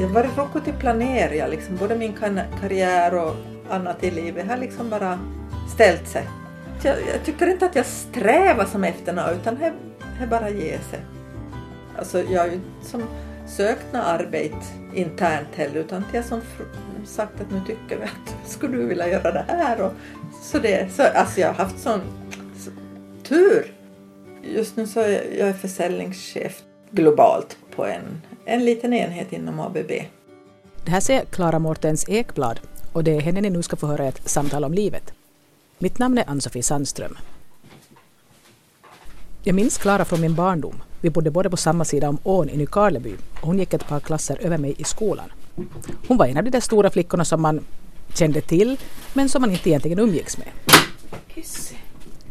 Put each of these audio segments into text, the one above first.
Jag har varit rockot till planera, liksom, både min karriär och annat i livet har liksom bara ställt sig. Jag, jag tycker inte att jag strävar som efter något utan det bara ger sig. Alltså jag har ju inte som sökt något arbete internt heller utan jag som sagt att nu tycker vi att skulle du vilja göra det här och så det, så, alltså jag har haft sån så, tur. Just nu så är jag, jag är försäljningschef globalt på en, en liten enhet inom ABB. Det här ser Klara Mårtens Ekblad och det är henne ni nu ska få höra ett samtal om livet. Mitt namn är Ann-Sofie Sandström. Jag minns Klara från min barndom. Vi bodde både på samma sida om ån i Nykarleby och hon gick ett par klasser över mig i skolan. Hon var en av de där stora flickorna som man kände till men som man inte egentligen umgicks med.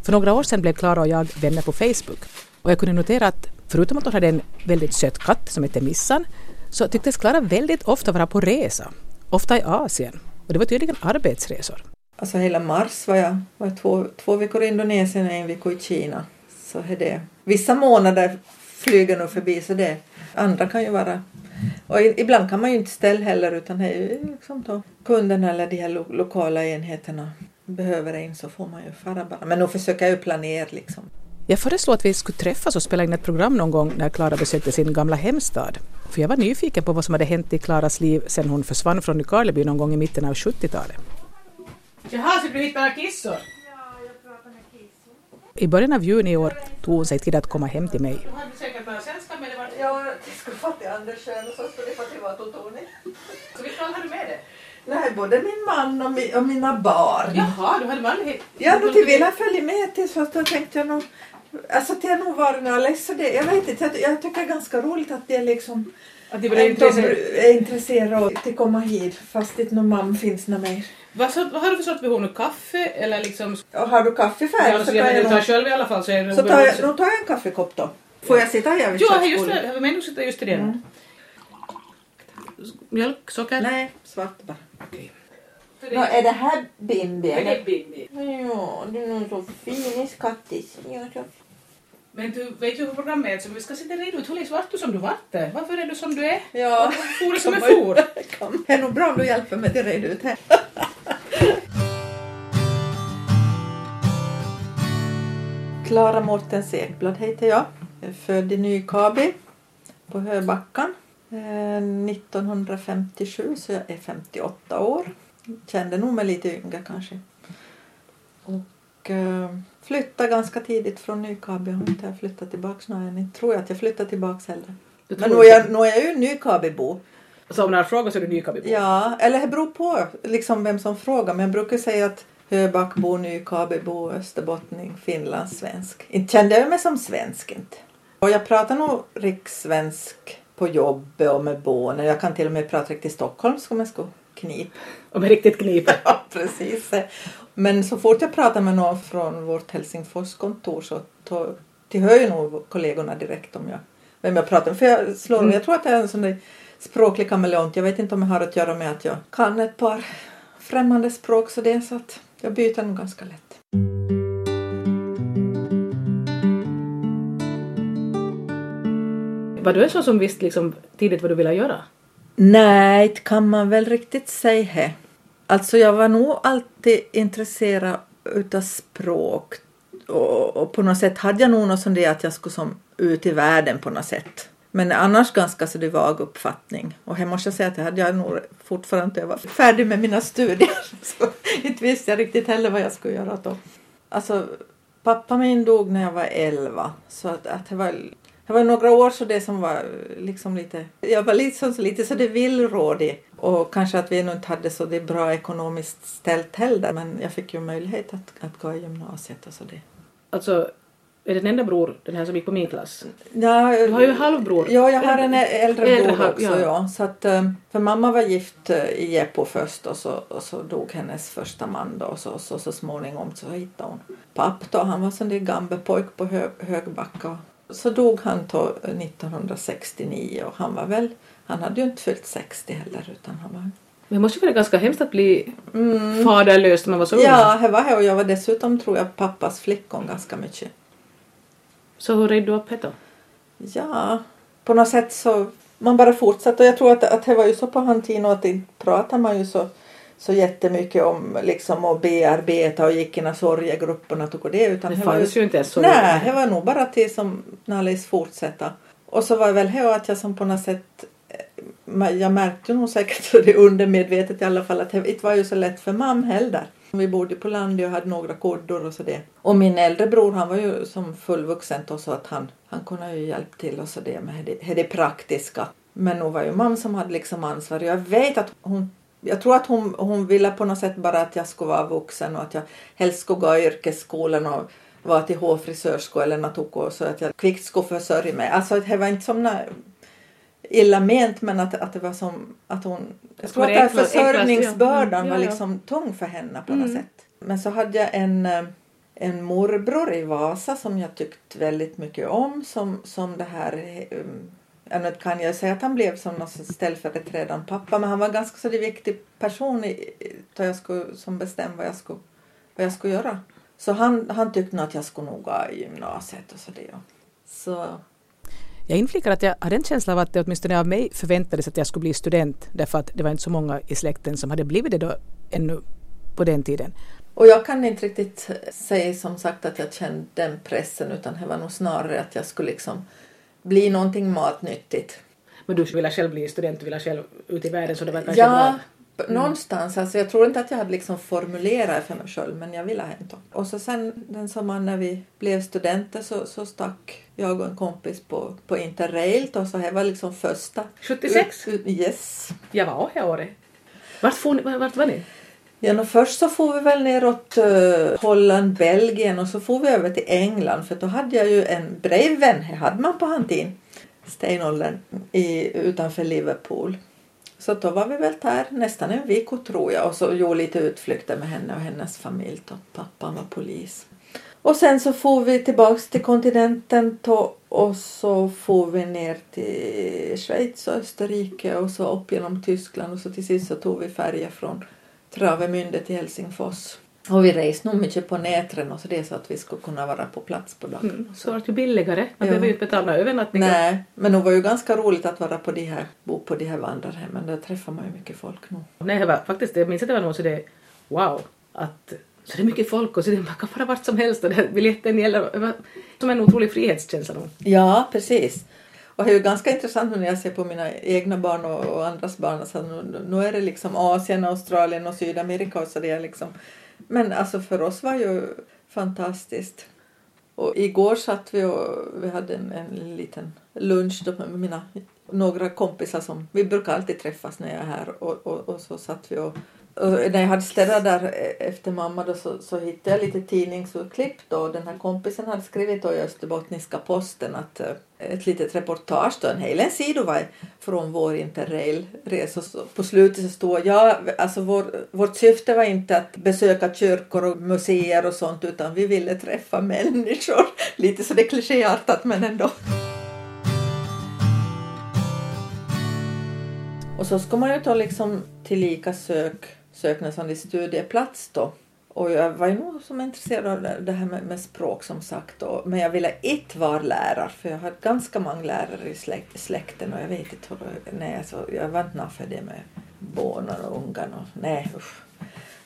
För några år sedan blev Klara och jag vänner på Facebook och jag kunde notera att förutom att hon hade en väldigt söt katt som hette Missan så tycktes Klara väldigt ofta vara på resa, ofta i Asien och det var tydligen arbetsresor. Alltså hela mars var jag, var två, två veckor i Indonesien och en vecka i Kina. Så är det. Vissa månader flyger nog förbi så det. Andra kan ju vara och ibland kan man ju inte ställa heller utan det är ju liksom då kunderna eller de här lo- lokala enheterna behöver en så får man ju fara bara. Men då försöker jag ju planera liksom. Jag föreslog att vi skulle träffas och spela in ett program någon gång när Klara besökte sin gamla hemstad. För jag var nyfiken på vad som hade hänt i Klaras liv sedan hon försvann från Nykarleby någon gång i mitten av 70-talet. Jaha, så du några kissor? I början av juni i år tog hon sig tid att komma hem till mig. Du hade säkert några sällskap med dig. Ja, jag skulle få till Anders själv och så skulle jag få till vara Tony. Så vilka har du med dig? Nej, både min man och, mi, och mina barn. Jaha, du hade manlighet. Ja, då till vilja följa med till fast då tänkte jag nog Alltså jag läste det, jag vet inte, jag, jag tycker det är ganska roligt att det är liksom Att de är intresserade. intresserade av att komma hit fast inte någon mamma finns med mig. Vad, så, vad har du för sorts behov nu? Kaffe eller liksom... Och har du kaffe Ja, färdigt alltså, så jag tar menar, jag, du tar nog, själv i alla fall så är det så tar jag, då tar jag en kaffekopp då. Får jag sitta här vid Ja, just köksbordet? det. Jag menar sitta just i det. Mm. Mjölk, socker? Nej, svart bara. Okej. Nå, är det här Bimbi? Det är? Bimbi. Ja, du är nog så fin kattis. Ja, så. Men du vet ju hur programmet är så vi ska sitta redo länge vart du som du vart? Varför är du som du är? Ja. For du som en for? Det är nog bra om du hjälper mig att reda ut här. Klara Mårtens Ekblad heter jag. Jag är född i Nykabi på Höbackan eh, 1957 så jag är 58 år. Kände nog mig lite yngre kanske. Och eh, flyttade ganska tidigt från Nykabi. Jag har inte flyttat tillbaka nu än. Tror jag att jag flyttar tillbaka heller. Men nu är jag, nu är jag ju Nykabibo. Så om några frågar så är du Nykabi. Ja, eller det beror på liksom vem som frågar. Men jag brukar säga att Höbackbo, Nykabibo, Österbottning, finlandssvensk. Inte kände jag mig som svensk inte. Och jag pratar nog rikssvensk på jobbet och med barnen. Jag kan till och med prata riktigt stockholmska om jag ska knip. Om jag riktigt kniper. Ja, precis. Men så fort jag pratar med någon från vårt Helsingforskontor så tillhör ju nog kollegorna direkt om jag, vem jag pratar med. För jag, slår, Mm. jag tror att jag är en sån där språklig kameleont. Jag vet inte om jag har att göra med att jag kan ett par främmande språk så det är så att jag byter nog ganska lätt. Var du en sån som visste liksom tidigt vad du ville göra? Nej, det kan man väl riktigt säga. Alltså jag var nog alltid intresserad utav språk. Och, och på något sätt hade jag nog något sånt där att jag skulle som ut i världen på något sätt. Men annars ganska så det vag uppfattning. Och här måste jag säga att det hade jag nog fortfarande inte jag var färdig med mina studier. Så inte visste jag riktigt heller vad jag skulle göra då. Alltså pappa min dog när jag var 11. Så att, att det var det var några år så det som var liksom lite, jag var liksom så lite så det villrådig och kanske att vi nog inte hade så det bra ekonomiskt ställt heller men jag fick ju möjlighet att, att gå i gymnasiet och så det. Alltså, är det den enda bror, den här som gick på min klass? Ja, Du har ju en halvbror. Ja, jag har en äldre Äldre bror också. ja. Ja. Så att, eh, för mamma var gift eh, i Jeppo först och så, och så dog hennes första man då och så, så, så småningom så hittade hon papp då. Han var sån där gammal pojk på hög, Högbacka. Så dog han då 1969 och han var väl, han hade ju inte fyllt 60 heller utan han var Men det måste ju vara ganska hemskt att bli mm. faderlös när man var så ung. Ja, det var det och jag var dessutom tror jag pappas flickon ganska mycket. Så hur redde du upp det då? Ja, på något sätt så man bara fortsatte och jag tror att, att det var ju så på han tiden och att inte pratar man ju så så jättemycket om liksom att bearbeta och gick i sorgegrupperna tog det utan Det det ju fanns ju inte ens så. Nej, det var nog bara till som Nallis fortsätta. Och så var det väl det att jag som på något sätt jag märkte nog säkert det undermedvetet i alla fall att det inte var ju så lätt för mamma heller. Vi bodde på landet och hade några koddor och sådär. Och min äldre bror han var ju som fullvuxen och så att han, han kunde ju hjälpa till och sådär med det, det praktiska. Men nog var ju mamma som hade liksom ansvar. Jag vet att hon jag tror att hon, hon ville på något sätt bara att jag skulle vara vuxen och att jag helst skulle gå i yrkesskolan och vara till hårfrisörska eller något så att jag kvickt skulle försörja mig. Alltså det var inte som illa ment men att, att det var som att hon... Jag tror att den försörjningsbördan mm, ja, var liksom tung för henne på något mm. sätt. Men så hade jag en, eh, en morbror i Vasa som jag tyckte väldigt mycket om som, som det här um, nu kan jag säga att han blev som någon ställföreträdande pappa men han var ganska så viktig person i, då jag skulle, som bestämde vad jag skulle, vad jag skulle göra. Så han, han tyckte nog att jag skulle nog gå i gymnasiet och så det. Så jag inflikar att jag hade en känsla av att det åtminstone av mig förväntades att jag skulle bli student därför att det var inte så många i släkten som hade blivit det då ännu på den tiden. Och jag kan inte riktigt säga som sagt att jag kände den pressen utan det var nog snarare att jag skulle liksom bli någonting matnyttigt. Men du ville själv bli student, du ville själv ut i världen så det var kanske Ja, mm. någonstans. Alltså jag tror inte att jag hade liksom formulerat för mig själv men jag ville hämta. Och så sen den sommaren när vi blev studenter så, så stack jag och en kompis på, på Interrail och så här var liksom första. 76? Yes. Jag var här året. Vart, vart var ni? Ja, först så får vi väl neråt uh, Holland, Belgien och så får vi över till England för då hade jag ju en brevvän, det hade man på Hantin, stenåldern, i, utanför Liverpool. Så då var vi väl där nästan en vecka tror jag och så gjorde lite utflykter med henne och hennes familj då. Pappan var polis. Och sen så får vi tillbaks till kontinenten då, och så får vi ner till Schweiz och Österrike och så upp genom Tyskland och så till sist så tog vi färja från Travemünde till Helsingfors. Och vi reste nog mycket på nätren och så det så att vi skulle kunna vara på plats på dagen. Mm, så var det ju billigare. Man ja. behöver ju inte betala övernattningar. Nej, men det var ju ganska roligt att vara på de här, bo på de här vandrarhemmen. Där träffar man ju mycket folk nu. Nej, det var faktiskt, jag minns att det var nog så det, wow, att så det är mycket folk och så det, man kan fara vart som helst och det, biljetten gäller, som en otrolig frihetskänsla. Ja, precis. Och det är ju ganska intressant nu när jag ser på mina egna barn och, och andras barn. Alltså nu, nu är det liksom Asien, Australien och Sydamerika och så det är liksom. Men alltså för oss var ju fantastiskt. Och igår satt vi och vi hade en, en liten lunch då med mina några kompisar som vi brukar alltid träffas när jag är här och, och, och så satt vi och och när jag hade städat där eh, efter mamma då så, så hittade jag lite tidningsurklipp då. Den här kompisen hade skrivit då i Österbottniska posten att eh, ett litet reportage då, en hel sida var från vår interrailresa. På slutet så stod ja, alltså vår, vårt syfte var inte att besöka kyrkor och museer och sånt utan vi ville träffa människor. Lite så det är klichéartat men ändå. Och så ska man ju ta liksom tillika sök sökte en sån studieplats då. Och jag var ju nog som intresserad av det här med, med språk som sagt. Då. Men jag ville inte vara lärare för jag har ganska många lärare i släkt, släkten och jag vet inte hur nej, så jag var inte för det med barnen och ungarna. Och, nej usch.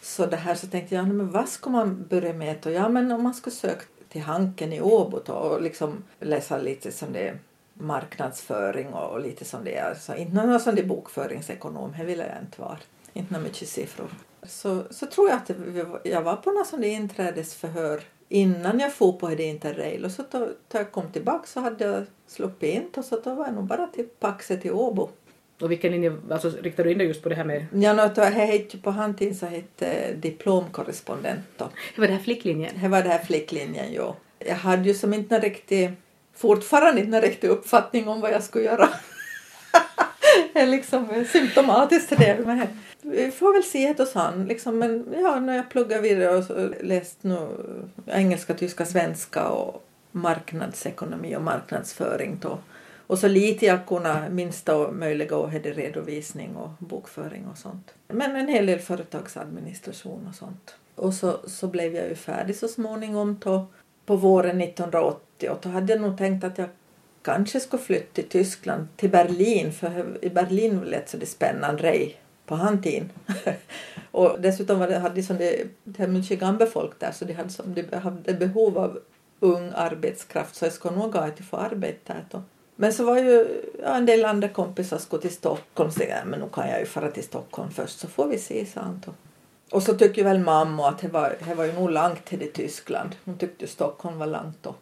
Så det här så tänkte jag, men vad ska man börja med då? Ja men om man ska söka till Hanken i Åbo då och liksom läsa lite som det är marknadsföring och lite som det är. Alltså, inte någon sån där bokföringsekonom, det ville jag inte vara inte några mycket siffror. Så, så tror jag att jag var på något sånt inträdesförhör innan jag for på det interrail och så då, då jag kom tillbaka så hade jag sluppit in och så då var jag nog bara till Paxe till Åbo. Och vilken linje, alltså riktar du in dig just på det här med? Ja, no, det hette på handtiden så hette diplomkorrespondent då. Det var det här flicklinjen? Det var det här flicklinjen, ja. Jag hade ju som inte en riktig, fortfarande inte riktig uppfattning om vad jag skulle göra. det är liksom symptomatiskt det. Men vi får väl se det han. Liksom, men ja, när jag pluggar vidare och läst nu engelska, tyska, svenska och marknadsekonomi och marknadsföring då. Och så lite jag kunna minsta möjliga och hade redovisning och bokföring och sånt. Men en hel del företagsadministration och sånt. Och så, så blev jag ju färdig så småningom då, på våren 1980 och då hade jag nog tänkt att jag kanske skulle flytta till Tyskland, till Berlin, för i Berlin lät så det spännande rej på han tiden. och dessutom var det, hade de som det, det mycket gamla folk där så de hade, som, de hade behov av ung arbetskraft så jag skulle nog ha att få arbeta då. Men så var ju ja, en del andra kompisar skulle till Stockholm så jag, men nu kan jag ju fara till Stockholm först så får vi se sa han då. Och så tycker väl mamma att det var, det var ju nog långt till Tyskland. Hon tyckte Stockholm var långt då.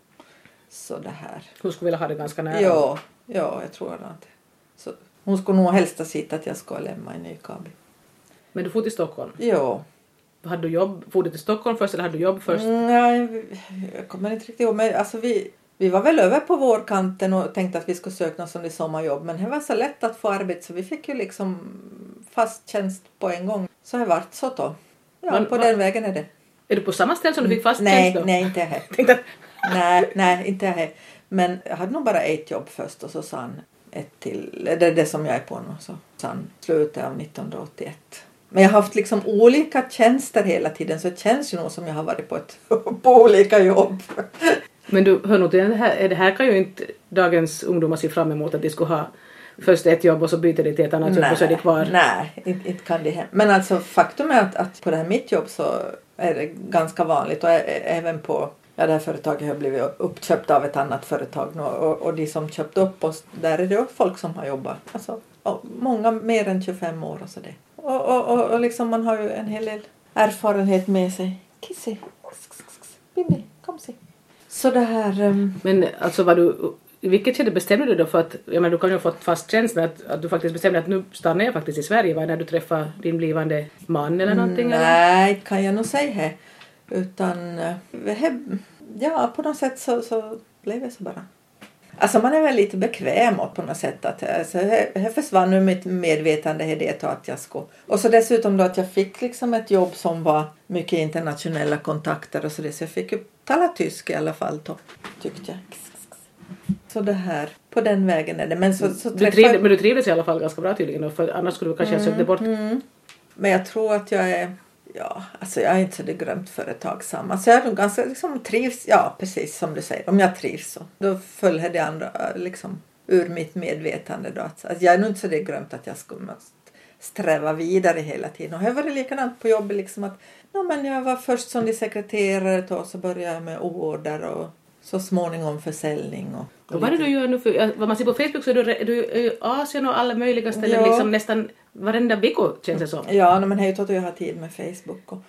Så det här. Hon skulle vilja ha det ganska nära. Ja, ja jag tror att så Hon skulle nog helst ha sett att jag skulle lämna i Nykabi. Men du får till Stockholm? Ja. Hade du jobb, for du till Stockholm först eller hade du jobb först? Mm, nej, jag kommer inte riktigt ihåg. Men alltså vi, vi var väl över på vårkanten och tänkte att vi skulle söka något som det sommarjobb. Men det var så lätt att få arbete så vi fick ju liksom fast tjänst på en gång. Så det vart så då. Ja, Man- på man- den vägen är det. Är du på samma ställe som du fick fast nej, tjänst då? nej, inte här. Nej, nej, inte här. Men jag hade nog bara ett jobb först och så sa han ett till. Det är det som jag är på nu. Så sa han slutet av 1981. Men jag har haft liksom olika tjänster hela tiden så det känns ju nog som jag har varit på, ett, på olika jobb. men du, hör till det här, det här kan ju inte dagens ungdomar se fram emot att de skulle ha först ett jobb och så byter de till ett annat jobb och så är de kvar. Nej, inte, inte kan det hända. Men alltså faktum är att, att på det här mitt jobb så är det ganska vanligt och även på Ja, det här företaget har blivit uppköpt av ett annat företag nu och, och de som köpt upp oss, där är det också folk som har jobbat. Alltså, många mer än 25 år och sådär. Och, och, och, och liksom man har ju en hel del erfarenhet med sig. Kissy, Bimbi, kom se. Så det här... ehm, Men alltså var du, i vilket skede bestämde du då för att, jag menar du kan ju ha fått fast men att, att du faktiskt bestämde att nu stannar jag faktiskt i Sverige, var det när du träffade din blivande man eller någonting? Eller? Nej, kan jag nog säga det. Utan eh, ja, på något sätt så, så blev det så bara. Alltså man är väl lite bekväm åt på något sätt. Att, alltså, här, här försvann nu mitt medvetande i det att jag skulle. Och så dessutom då att jag fick liksom ett jobb som var mycket internationella kontakter och så det. Så jag fick ju tala tysk i alla fall då, tyckte jag. Så det här, på den vägen är det. Men så, så Du träffade- trivde, men du trivdes i alla fall ganska bra tydligen för annars skulle du kanske ha sökt bort. Mm. Men jag tror att jag är, ja, alltså jag är inte så det grömt företagsam. Alltså jag är nog ganska, liksom trivs, ja precis som du säger, om jag trivs så. Då följer det andra liksom ur mitt medvetande då. Alltså, jag är nog inte så det grömt att jag skulle sträva vidare hela tiden. Och här var det likadant på jobbet liksom att, ja men jag var först som sekreterare och så började jag med order och så småningom försäljning och, och vad är det du gör nu för, vad man ser på Facebook så är du, är du i Asien och alla möjliga ställen Ja. liksom nästan varenda vecka känns det som. Ja, men är ju att jag har tid med Facebook. Och,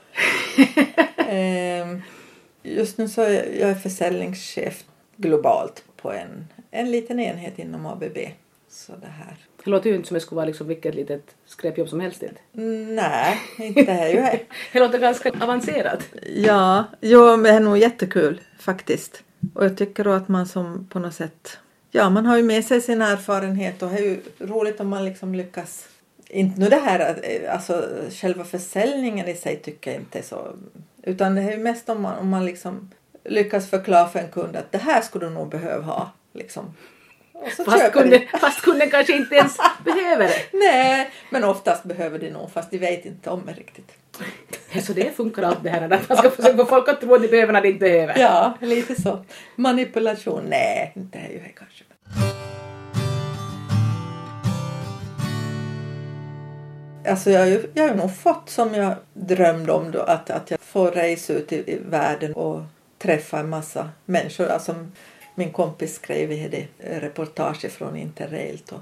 Ehm, just nu så är jag jag är försäljningschef globalt på en, en liten enhet inom ABB. Så det här. Det låter ju inte som det skulle vara liksom vilket litet skräpjobb som helst. inte. Nej, inte här ju. Det låter ganska avancerat. Ja, jo, men det är nog jättekul faktiskt. Och jag tycker då att man som på något sätt, ja man har ju med sig sin erfarenhet och det är ju roligt om man liksom lyckas. Inte nu det här, eh, alltså själva försäljningen i sig tycker jag inte är så, utan det är ju mest om man, om man liksom lyckas förklara för en kund att det här skulle du nog behöva ha. Liksom. Fast kunden, fast kunden kanske inte ens behöver det. Nej, men oftast behöver de nog fast de vet inte om det riktigt. Så det funkar allt det här att man ska försöka få folk att tro att de behöver när de inte behöver. Ja, lite så. Manipulation, nej, inte är ju det kanske. Alltså jag har ju jag har nog fått som jag drömde om då att, att jag får resa ut i, i världen och träffa en massa människor. Alltså min kompis skrev i det reportage från Interrail då.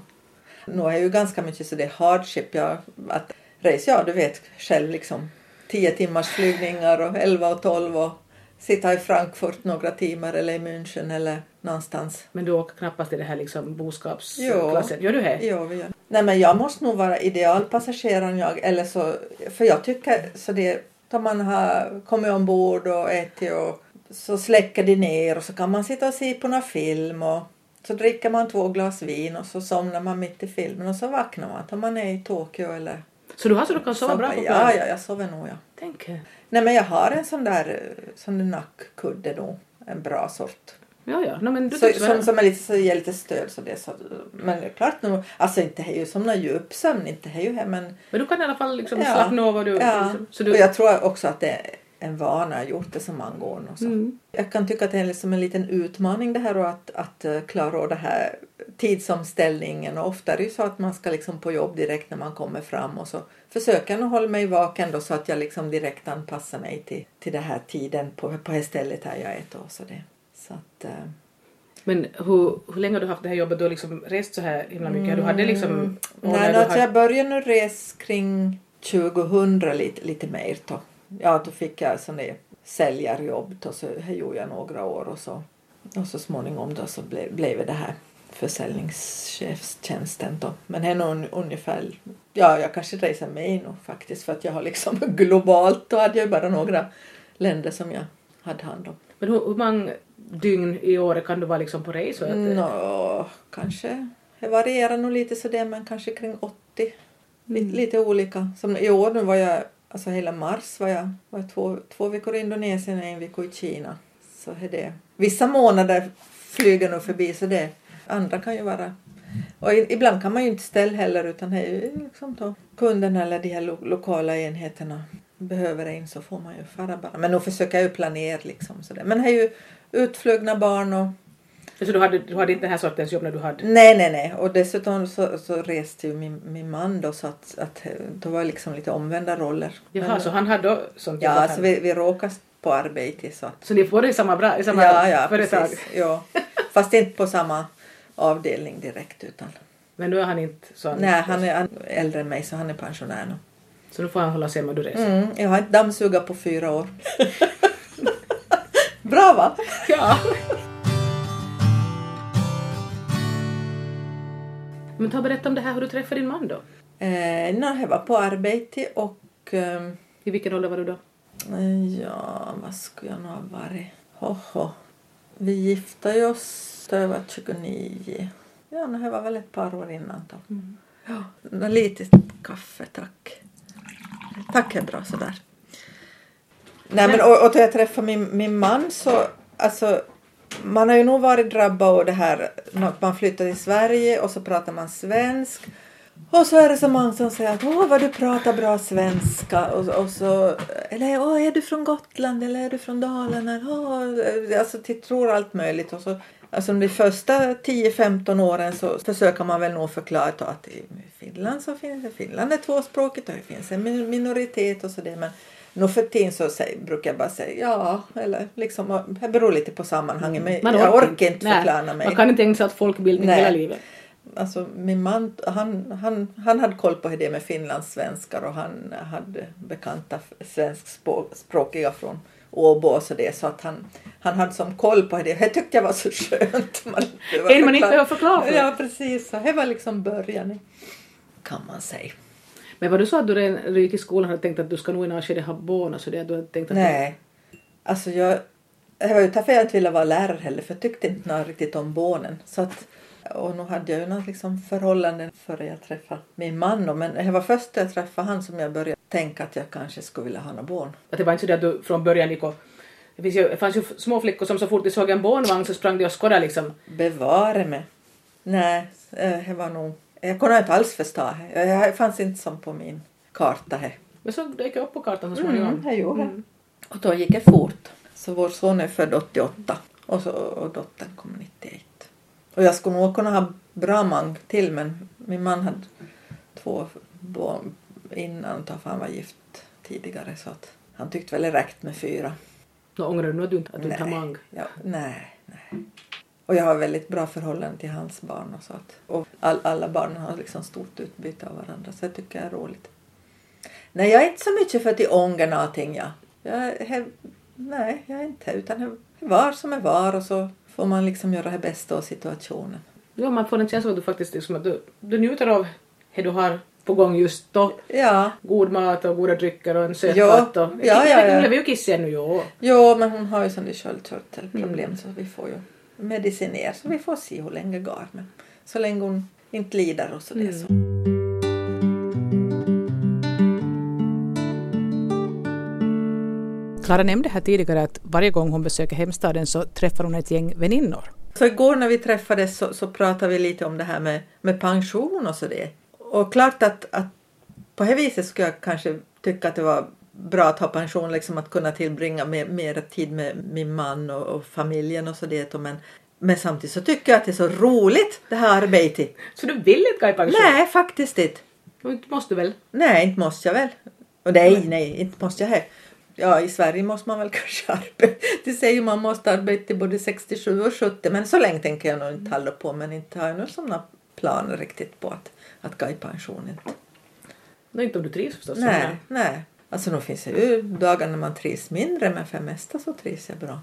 Nu är ju ganska mycket så det är hardship. Jag, att resa, ja du vet själv liksom 10 timmars flygningar och 11 och 12 och sitta i Frankfurt några timmar eller i München eller någonstans. Men du åker knappast i det här liksom Jo. boskapsklassen. Gör du det? Ja, vi gör. Nej men jag måste nog vara idealpassageraren jag eller så för jag tycker så det då man har kommit ombord och ätit och så släcker de ner och så kan man sitta och se på någon film och så dricker man två glas vin och så somnar man mitt i filmen och så vaknar man om man är i Tokyo eller Så du har så du kan sova bra på Ja, kvällen? ja, jag sover nog ja. Tänk. Nej men jag har en sån där, sån där nackkudde nog. En bra sort. Ja, ja. No, men du Så, som, som är lite, så ger lite stöd så det så. Men klart nog, alltså inte är ju som någon djupsömn, inte är ju här men Men du kan i alla fall liksom Ja. slappna av och du... ja. Så Och du jag tror också att det en vana, jag har gjort det så många år nu. Så. Mm. Jag kan tycka att det är liksom en liten utmaning det här och att, att eh, klara av det här tidsomställningen och ofta är det ju så att man ska liksom på jobb direkt när man kommer fram och så försöker jag hålla mig vaken då så att jag liksom direkt anpassar mig till, till den här tiden på, på det stället här jag är då. Så, det, så att, eh, Men hur, hur länge har du haft det här jobbet? Du har liksom rest så här himla mycket. Du hade liksom... Mm. Nej, du alltså hade- jag började nog resa kring 2000 lite, lite mer då. Ja, då fick jag sån där säljarjobb då, så det gjorde jag några år och så, och så småningom då så blev, blev det här försäljningschefstjänsten då. Men det är nog un- ungefär, ja jag kanske reser med nog faktiskt för att jag har liksom globalt, då hade jag bara några länder som jag hade hand om. Men hur, hur många dygn i året kan du vara liksom på resor? Nå, kanske. Det varierar nog lite sådär men kanske kring 80. Lite, lite olika. Som I år nu var jag, alltså hela mars var jag, var jag två, två veckor i Indonesien och en vecka i Kina. Så är det. Vissa månader flyger nog förbi så det. Andra kan ju vara och ibland kan man ju inte ställa heller utan det är liksom då kunderna eller de här lo, lokala enheterna behöver en så får man ju fara bara. Men nu försöker jag ju planera liksom sådär. Men det är ju utflugna barn och så du hade, du hade inte den här sortens jobb när du hade... Nej, nej, nej. Och dessutom så, så reste ju min, min man då så att, att då var liksom lite omvända roller. Jaha, Men- så han hade då sånt Ja, jobb? alltså vi, vi råkade på arbete så att... Så ni får det i samma, bra, i samma Ja, ja, företag? precis. Ja. Fast inte på samma avdelning direkt utan... Men nu är han inte så Nej, han är, han är äldre än mig så han är pensionär nu. Så nu får han hålla sig och du reser? Mm, jag har inte dammsugat på fyra år. Bra va? Ja. Men ta berätta om det här hur du träffade din man då. Eh, när jag var på arbete och... Eh, I vilken ålder var du då? Ja, vad skulle jag nog ha varit? Hoho. Vi gifte oss då jag var 29. Ja, det var väl ett par år innan då. Ja, nå, lite kaffe tack. Tack är bra sådär. Nej men och, och då jag träffade min, min man så alltså man har ju nog varit drabbad av det här att man flyttar till Sverige och så pratar man svensk. Och så är det så många som säger att åh vad du pratar bra svenska och, och så eller åh är du från Gotland eller är du från Dalarna? Åh, alltså till, tror allt möjligt och så Alltså de första 10-15 åren så försöker man väl nog förklara att i Finland så finns det, Finland är tvåspråkigt och det finns en minoritet och sådär. men nog för tiden så säger, brukar jag bara säga ja eller liksom det beror lite på sammanhanget men Man jag orkar inte Nej, förklara mig. Man kan inte ägna sig åt folkbildning Nej. hela livet. Alltså min man han, han, han hade koll på det med finlandssvenskar och han hade bekanta svenskspråkiga från Åbo och så det så att han, han hade som koll på det. Det tyckte jag var så skönt. Man, det var man inte behöver förklara för. Ja precis, så det var liksom början kan man säga. Men var det så att du redan när du gick i skolan hade tänkt att du ska nog i något ha barn och så det? Du hade tänkt att Nej, alltså jag det var ju därför jag inte ville vara lärare heller för jag tyckte inte något riktigt om barnen. Så att, och nu hade jag ju något liksom förhållande före jag träffade min man. Men det var först när jag träffade han som jag började tänka att jag kanske skulle vilja ha några barn. Att det var inte så att du från början gick och... Det, finns ju, det fanns ju små flickor som så fort de såg en barnvagn så sprang de och skådade liksom. Bevare mig. Nej, eh, det var nog... Jag kunde inte alls förstå det. Det fanns inte som på min karta. här. Men så dök jag upp på kartan så småningom. Mm, det gjorde det. Och då gick det fort. Så vår son är född 88 och, så, och dottern kom 91. Och jag skulle nog kunna ha bra många till men min man hade två barn innan för han var gift tidigare så att han tyckte väl det räckte med fyra. Nå ångrar du nu att du inte, har mang? Ja, nej, nej. Och jag har väldigt bra förhållande till hans barn och så att, och all, alla barnen har liksom stort utbyte av varandra så det tycker jag är roligt. Nej, jag är inte så mycket för att de ångar någonting. Ja. Jag, är- nej, jag är inte utan det var som det var och så får man liksom göra det bästa av situationen. Ja, man får en känsla av att du faktiskt liksom, att du, du njuter av det du har på gång just då. Ja, God mat och goda drycker och en söt Ja, katt. Och, ja, ja, ja. Hon lever ju kiss ännu, jo. jo, men hon har ju sån där sköldkörtelproblem så vi får ju medicinera så vi får se hur länge det går. Men så länge hon inte lider och så det så. Klara nämnde här tidigare att varje gång hon besöker hemstaden så träffar hon ett gäng väninnor. Så igår när vi träffades så, så pratade vi lite om det här med, med pension och så det. Och klart att, att på det viset skulle jag kanske tycka att det var bra att ha pension, liksom att kunna tillbringa mer, mer tid med min man och, och familjen och så det. Men, men samtidigt så tycker jag att det är så roligt det här arbetet. Så du vill inte gå i pension? Nej, faktiskt inte. Inte måste du väl? Nej, inte måste jag väl. Och nej, nej, inte måste jag heller. Ja, i Sverige måste man väl kanske arbeta. Det säger man måste arbeta till både 67 och 70. Men så länge tänker jag nog inte hålla på. Men inte har jag nog sådana planer riktigt på att, att gå i pension. Inte. Nej, inte om du trivs förstås. Nej, nej. Alltså nu finns det ju dagar när man trivs mindre men för det mesta så trivs jag bra.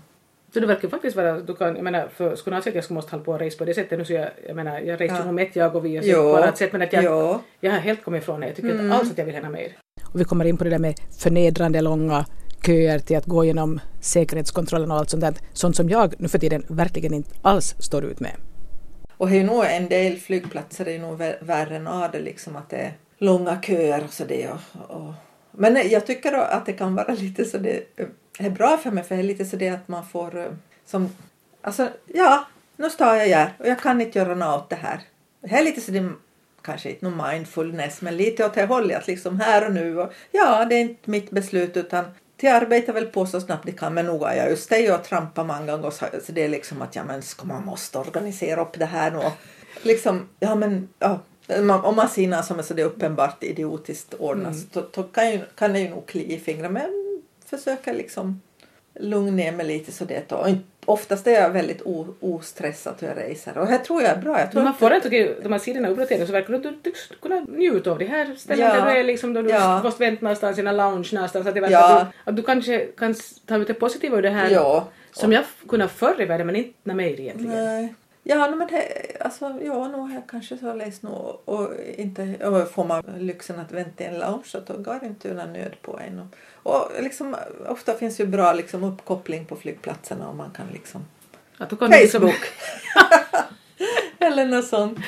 Så det verkar faktiskt vara, du kan, jag menar, för skulle jag säga att jag måste hålla på och resa på det sättet nu så jag, jag menar, jag reser Ja. nog med jag och vi och på annat sätt men att jag, Jo. jag har helt kommit ifrån det. Jag tycker Mm. inte alls att jag vill hänga med. Och vi kommer in på det där med förnedrande långa köer till att gå igenom säkerhetskontrollen och allt sånt där. Sånt som jag nu för tiden verkligen inte alls står ut med. Och det är nog en del flygplatser är ju nog vä- värre än det liksom att det är långa köer och så det. Och, och. Men jag tycker då att det kan vara lite så det är bra för mig för det är lite så det att man får eh, som alltså ja nu står jag här och jag kan inte göra något åt det här. Det är lite så det kanske inte någon mindfulness men lite åt det hållet att liksom här och nu och ja det är inte mitt beslut utan till arbetar väl på så snabbt det kan men nog har jag just det och trampa många gånger så, så det är liksom att ja men ska man måste organisera upp det här nu liksom ja men ja om man ser något som är så det är uppenbart idiotiskt ordnat så då kan, ju, kan det ju nog klia i fingrarna men försöka liksom lugna ner mig lite så det tar. Inte- Oftast är jag väldigt o, ostressad när jag reser och det tror jag är bra. Jag tror man att- får inte, okej, när man ser dina uppdateringar så verkar att du tycks kunna njuta av det här ställen Ja. där du är liksom då du Ja. måste vänta någonstans i en lounge någonstans. Att det Ja. att, du, att du kanske kan ta ut det positiva ur det här Ja. som jag kunde förr i världen men inte när mig egentligen. Nej. Ja, men det, alltså, ja, nu har jag kanske så läst nu och inte och får man lyxen att vänta i en lounge så då går det inte någon nöd på en. Och, och liksom, ofta finns ju bra liksom, uppkoppling på flygplatserna och man kan liksom Att du kan liksom, Facebook eller något sånt.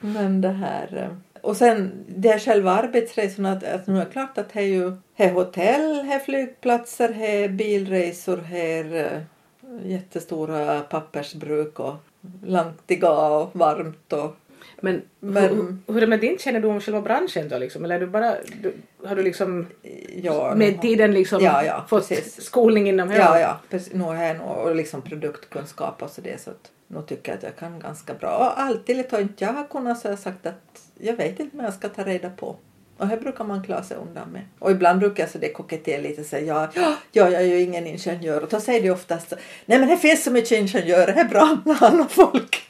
Men det här eh, och sen det är själva arbetsresorna att, att nu är det klart att det är ju det är hotell, det är flygplatser, det är bilresor, det är eh, jättestora pappersbruk och gå och varmt och men, Men- hur, hur är det med din kännedom om själva branschen då liksom? Eller är du bara, du, har du liksom ja, med tiden liksom Ja, ja, fått precis. skolning inom det? Ja, ja. Precis. Nu har jag nog och liksom produktkunskap och så det så att nu tycker jag att jag kan ganska bra. Och alltid lite har inte jag kunnat så jag sagt att jag vet inte vad jag ska ta reda på. Och här brukar man klara sig undan med. Och ibland brukar jag så det kokettera lite och säga ja, ja, jag är ju ingen ingenjör. Och då säger de oftast nej men det finns så mycket ingenjörer, det är bra med andra folk.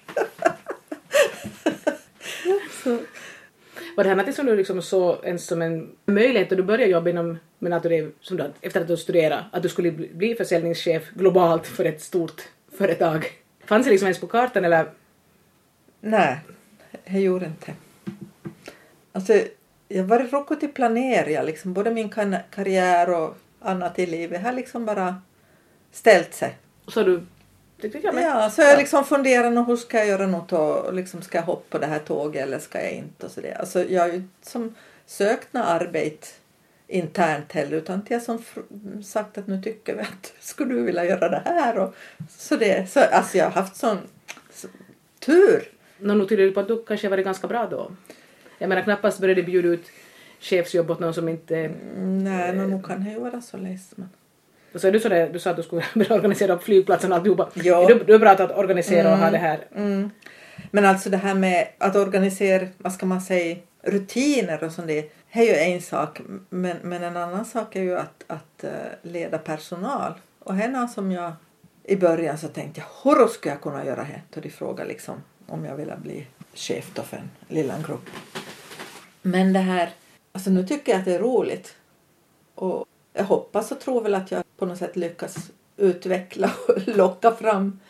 Var det här något som du liksom såg ens som en möjlighet då du började jobba inom, men att du, det- som du, efter att du studerade, att du skulle bli bli försäljningschef globalt för ett stort företag? Fanns det liksom ens på kartan eller? nej, jag gjorde inte. Alltså, jag har varit råkat till planera liksom, både min karriär och annat i livet. har liksom bara ställt sig. Så du tyckte jag men, Ja, så jag liksom funderar nog hur ska jag göra något och liksom ska jag hoppa på det här tåget eller ska jag inte och så det. Alltså jag har ju som sökt något arbete internt heller utan jag som sagt att nu tycker vi att skulle du vilja göra det här och så det. Så alltså jag har haft sån så, tur. Nå, nu tyder det på att du kanske varit ganska bra då. Jag menar knappast började bjuda ut chefsjobb åt någon som inte... Mm, Nej, no, nu kan det ju vara så ledsen. Så du, så där, du sa att du skulle börja organisera upp flygplatsen och alltihopa. Ja. Du, du är bra att organisera och ha det här. Mm. Men alltså det här med att organisera, vad ska man säga, rutiner och sånt det, är ju en sak. Men, men en annan sak är ju att, att eh, leda personal. Och här som jag i början så tänkte jag, hur skulle jag kunna göra det? Då de frågade liksom om jag ville bli chef för en liten grupp. Men det här, alltså nu tycker jag att det är roligt. Och jag hoppas och tror väl att jag på något sätt lyckas utveckla och locka fram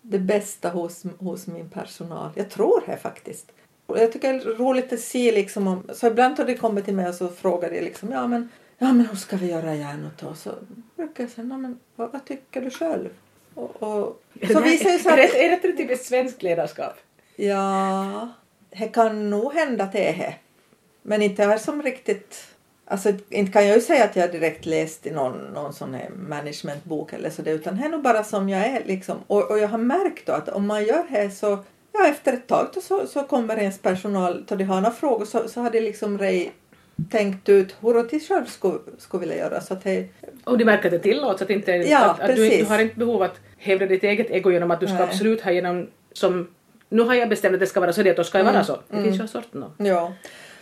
det bästa hos, hos min personal. Jag tror det faktiskt. Och jag tycker det är roligt att se liksom om, så ibland har det kommit till mig och så frågar de liksom ja men, ja men hur ska vi göra järnet då? Så brukar jag säga, "Ja, men vad, vad tycker du själv? Och, och så visar det sig är, att det, är det typiskt svenskt ledarskap? Ja, det kan nog hända att det är det. Men inte är som riktigt... Alltså inte kan jag ju säga att jag direkt läst i någon, någon sån här managementbok eller så det, utan det är nog bara som jag är liksom. Och, och jag har märkt då att om man gör det så, ja efter ett tag då så, så kommer ens personal, då de har några frågor så, så har de liksom rej tänkt ut hur de själv skulle, skulle vilja göra. Så att det, Och de märker att det tillåts, att, inte, Ja, att, att du, du har inte behov att hävda ditt eget ego genom att du ska Nej. absolut ha genom som nu har jag bestämt att det ska vara så, det då ska det vara Mm, så. Det finns ju en sort nå. Ja.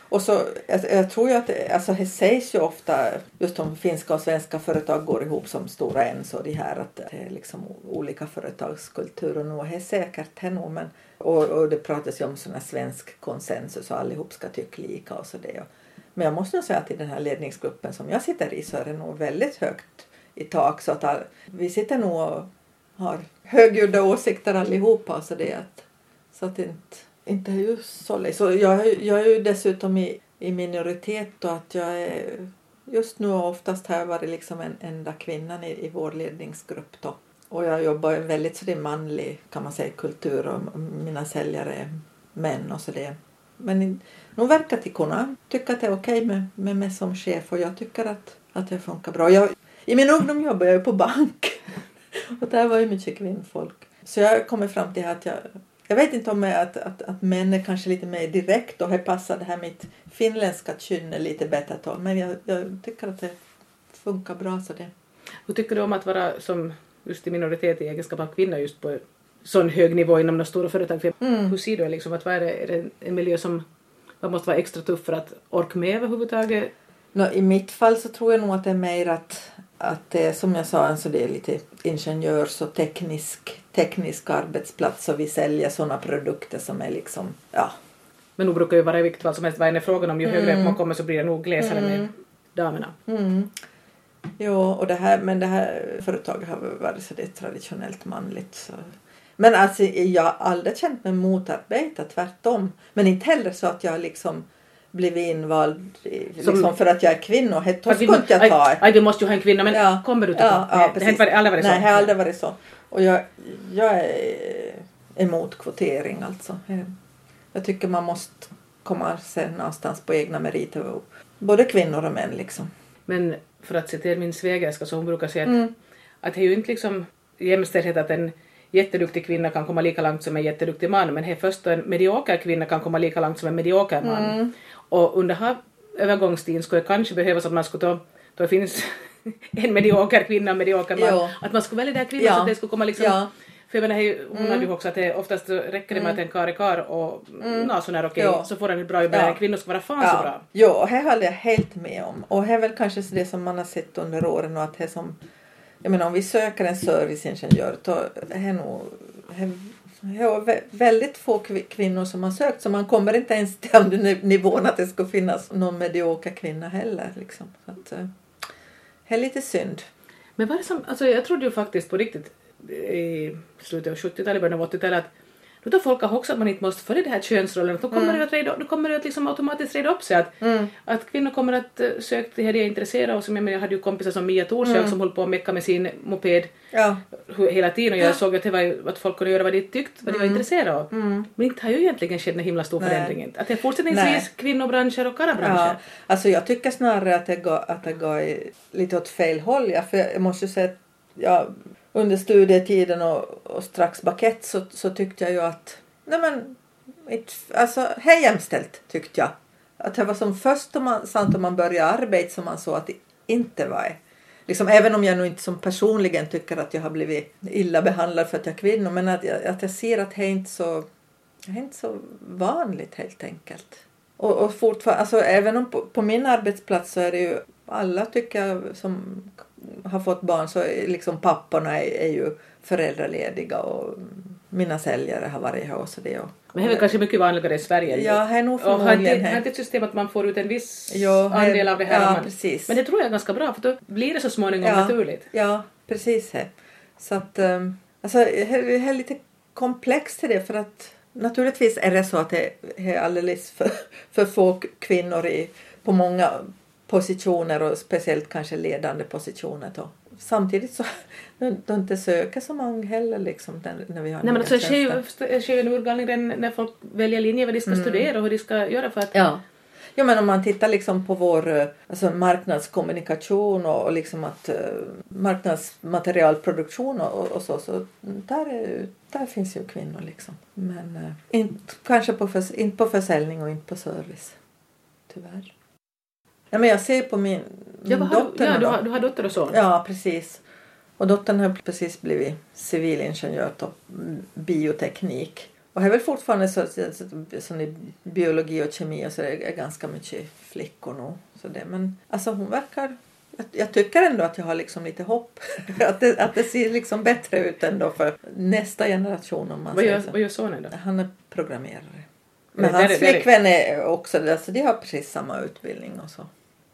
Och så, jag, jag tror ju att alltså, det sägs ju ofta, just om finska och svenska företag går ihop som Stora Enso, de här att det är liksom olika företagskulturer och det är säkert det nog men och, och det pratas ju om sån här svensk konsensus och allihop ska tycka lika och så det. Men jag måste nog säga att i den här ledningsgruppen som jag sitter i så är det nog väldigt högt i tak så att all, vi sitter nog och har högljudda åsikter allihopa så det att så att det inte, inte är ju så så jag, jag är ju dessutom i, i minoritet och att jag är just nu och oftast här varit liksom en enda kvinnan i, i vår ledningsgrupp då. Och jag jobbar i en väldigt så det är manlig kan man säga kultur och mina säljare är män och så det. Men i- nog verkar till kunna tycka att det är okej okay med, med mig som chef och jag tycker att, att det funkar bra. Jag, I min ungdom jobbade jag ju på bank och där var ju mycket kvinnfolk. Så jag kommer fram till att jag jag vet inte om jag, att, att, att män är kanske lite mer direkt och här passar det här mitt finländska kynne lite bättre till. Men jag, jag tycker att det funkar bra så det. Hur tycker du om att vara som just i minoritet i egenskap av kvinna just på sån hög nivå inom de stora företagen? Mm. Hur ser du liksom att vad är, det, är det en miljö som man måste vara extra tuff för att orka med överhuvudtaget? Nå, I mitt fall så tror jag nog att det är mer att, att det är som jag sa, alltså det är lite ingenjörs och teknisk, teknisk arbetsplats och vi säljer sådana produkter som är liksom, ja. Men nu brukar ju vara i vilket fall som helst vad än är frågan om ju högre Mm. upp man kommer så blir det nog glesare med Mm. damerna. Mm. Jo, och det här, men det här företaget har varit så det är traditionellt manligt. Så. Men alltså jag har aldrig känt mig motarbetad, tvärtom. Men inte heller så att jag liksom blivit invald liksom Som- för att jag är kvinna. Det skulle inte jag ta. aj, aj, vi måste ju ha en kvinna men Ja. kommer du till Ja, ja, det har inte aldrig varit så? Nej, det har aldrig varit så. Och jag, jag är emot kvotering alltså. Jag- Jag tycker man måste komma sen någonstans på egna meriter. Både kvinnor och män liksom. Men för att citera min svägerska så hon brukar säga att, Mm. att det är ju inte liksom jämställdhet att en jätteduktig kvinna kan komma lika långt som en jätteduktig man men det är först då en medioker kvinna kan komma lika långt som en medioker man. Mm. Och under här övergångstiden skulle det kanske behövas att man skulle ta, då finns en medioker kvinna och en medioker man, Jo. att man skulle välja den kvinnan Ja. så att det skulle komma liksom Ja. för jag menar, hon hade ju också att det oftast räcker det med att en karl är karl och mm. nå sån här okej Ja. så får den ett bra jobb men Ja. en kvinna ska vara fan så bra. Jo, och det håller jag helt med om. Och det är väl kanske det som man har sett under åren och att det som jag menar om vi söker en serviceingenjör då är nog det är väldigt få kvinnor som har sökt så man kommer inte ens till den nivån att det ska finnas någon medioker kvinna heller. Liksom. Så att, eh, det är lite synd. Men vad är det som, alltså jag trodde ju faktiskt på riktigt eh, i slutet av 70-talet, början av 80-talet att då tar folk också att man inte måste följa det här könsrollen, då kommer det att reda, då kommer det att liksom automatiskt reda upp sig att, att kvinnor kommer att uh, söka det här de är intresserade av. Som jag, menar, jag hade ju kompisar som Mia Thorsjö som höll på att mecka med sin moped Ja, hela tiden och jag såg att, det var, att folk kunde göra vad de tyckte, vad de var intresserade av. Men inte har ju egentligen skett en himla stor Nej. förändring. Att det är fortsättningsvis Nej. kvinnobranscher och karlabranscher. ja. Alltså jag tycker snarare att det går, att det går lite åt fel håll. Ja, för jag måste ju säga att ja, under studietiden och, och strax bakett så, så tyckte jag ju att nej men, alltså, det är jämställt tyckte jag. Att det var som först om man, sant om man började arbeta som man såg att det inte var det. Liksom, även om jag nu inte som personligen tycker att jag har blivit illa behandlad för att jag är kvinna men att jag, att jag ser att det är inte så det är inte så vanligt helt enkelt. Och, och fortfarande, alltså även om på, på min arbetsplats så är det ju alla tycker jag som har fått barn så liksom papporna är, är ju föräldralediga och mina säljare har varit här och så det. Och, Men det är väl kanske mycket vanligare i Sverige. Ja, det är nog Och har inte, förmodligen här. ett system att man får ut en viss Jo, andel av det här? ja, man, precis. Men det tror jag är ganska bra för då blir det så småningom Ja. naturligt. Ja, precis. Här. Så att, um, alltså, det är lite komplext det för att naturligtvis är det så att det är alldeles för, för få kvinnor i, på många positioner och speciellt kanske ledande positioner. Då. Samtidigt så de, inte söker så många heller liksom när, när vi har Nej men alltså det sker ju, en urgallning redan när folk väljer linje vad de ska studera och hur de ska göra för att Mm. Ja. Ja men om man tittar liksom på vår eh, alltså marknadskommunikation och, och liksom att uh, marknadsmaterialproduktion och, och, så, så där, är, där finns ju kvinnor liksom. Men uh, inte, kanske på, inte på försäljning och inte på service. Tyvärr. Nej, men jag ser på min, min Ja, dotter. ja du, har, du har dotter och son? Ja, precis. Och dottern har precis blivit civilingenjör på bioteknik. Och det är väl fortfarande så, så, i biologi och kemi och så det är ganska mycket flickor nog. Så det, men alltså hon verkar... Jag, jag tycker ändå att jag har liksom lite hopp. att, det, att det ser liksom bättre ut ändå för nästa generation om man Vad, gör, så. vad gör sonen då? Han är programmerare. Men Men hans är- flickvän är också alltså de har precis samma utbildning och så.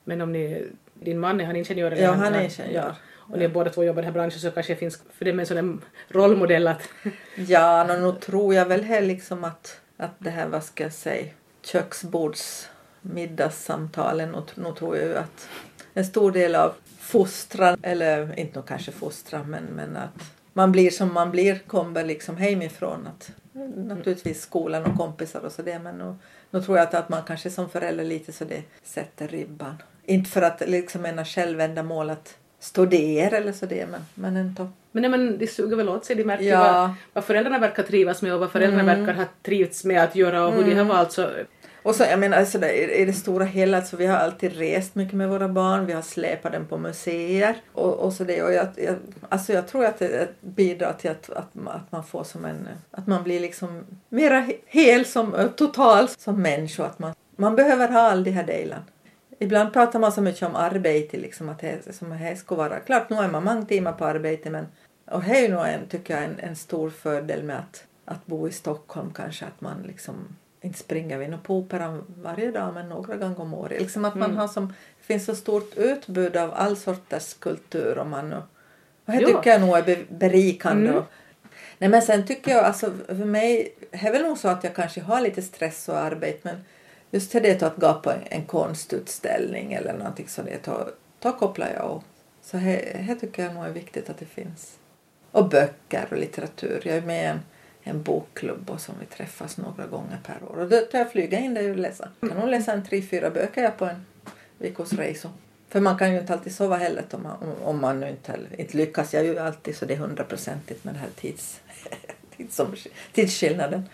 Men om ni, din man är han ingenjör? eller Ja, han är ingenjör. Och ni båda två jobbar i den här branschen så kanske det finns för det med en sån rollmodell att Ja, nå, nu tror jag väl här liksom att, att det här, vad ska jag säga, köksbords middagssamtalen, och nu tror jag ju att en stor del av fostran, eller inte nog kanske fostran, men, men att man blir som man blir kommer liksom hemifrån. Att, naturligtvis skolan och kompisar och sådär, men nu, nu tror jag att, att man kanske som förälder lite så det sätter ribban. Inte för att liksom ena självändamål att studera eller så det, men, men ändå. Men nej, men de suger väl åt sig, de märker Ja. vad, vad föräldrarna verkar trivas med och vad föräldrarna verkar ha trivts med att göra och hur de har valt så... Och så, jag menar, alltså, det- i, det stora hela, alltså, vi har alltid rest mycket med våra barn, vi har släpat dem på museer och, och så det. Och jag, jag, alltså jag tror att det bidrar till att, att, att man får som en, att man blir liksom mera hel som, total som människa. Att man, man behöver ha all de här delarna. Ibland pratar man så mycket om arbete, liksom att det, som det ska vara. Klart, nu är man många timmar på arbete, men och det är ju nog en, tycker jag, en, en stor fördel med att, att bo i Stockholm kanske, att man liksom inte springer vi nog på operan varje dag, men några gånger om året. Liksom att man har som, det finns så stort utbud av all sorters kultur och man och, och det Ja. tycker jag nog är be- berikande. Mm. Och, nej men sen tycker jag, alltså för mig, är väl nog så att jag kanske har lite stress och arbete, men just till det att gå på en, en konstutställning eller någonting sådant, då, då kopplar jag av. Så det tycker jag nog är viktigt att det finns. Och böcker och litteratur. Jag är med i en, en bokklubb och som vi träffas några gånger per år. Och då tar jag flyga in där och läsa. Jag kan nog läsa en tre, fyra böcker jag på en veckos resa. För man kan ju inte alltid sova heller om man, om, man nu inte, inte lyckas. Jag är ju alltid så det är hundraprocentigt med den här tids, tids, tidsskillnaden.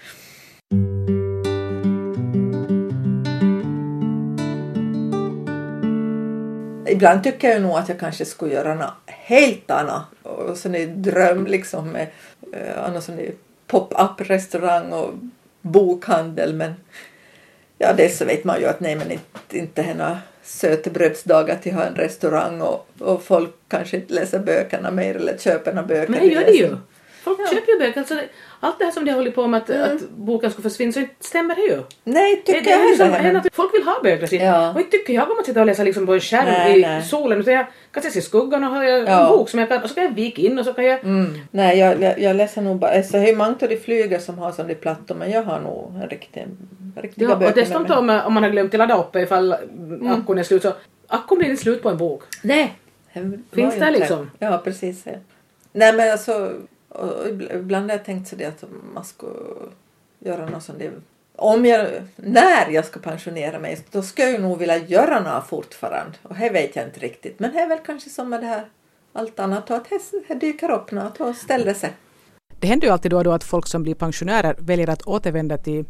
Ibland tycker jag nog att jag kanske skulle göra något helt annat. Och så är dröm liksom med eh, någon sån där pop-up restaurang och bokhandel. Men ja, dels så vet man ju att nej men inte, inte några sötebrödsdagar till att ha en restaurang och, och folk kanske inte läser böckerna mer eller köper några böcker. Men det gör det ju! Folk Ja. köper ju böcker. Alltså, det- allt det här som de håller på med att, att boken ska försvinna så inte stämmer det ju. Nej, Det, tycker det jag är liksom, heller. en att folk vill ha böcker. Ja. Och inte tycker jag om att sitta och läsa liksom på en skärm Nej, i nej. solen. Utan jag kan se i skuggan och har jag en Ja. bok som jag kan, och så kan jag vika in och så kan jag... Mm. Nej, jag, jag, jag läser nog bara... Alltså, det är många av de flyger som har sån där plattor men jag har nog en riktig, riktiga Ja, böcker och dessutom om, om man har glömt att ladda upp ifall akkun är slut så akkun blir inte slut på en bok. Nej. det Finns det inte- liksom? Ja, precis. Ja. Nej, men alltså... Och ibland har jag tänkt så det att man ska göra något sånt det Om jag, när jag ska pensionera mig då ska jag ju nog vilja göra något fortfarande. Och det vet jag inte riktigt. Men det är väl kanske som med det här allt annat. Att det dyker upp något och ställer sig. Det händer ju alltid då och då att folk som blir pensionärer väljer att återvända till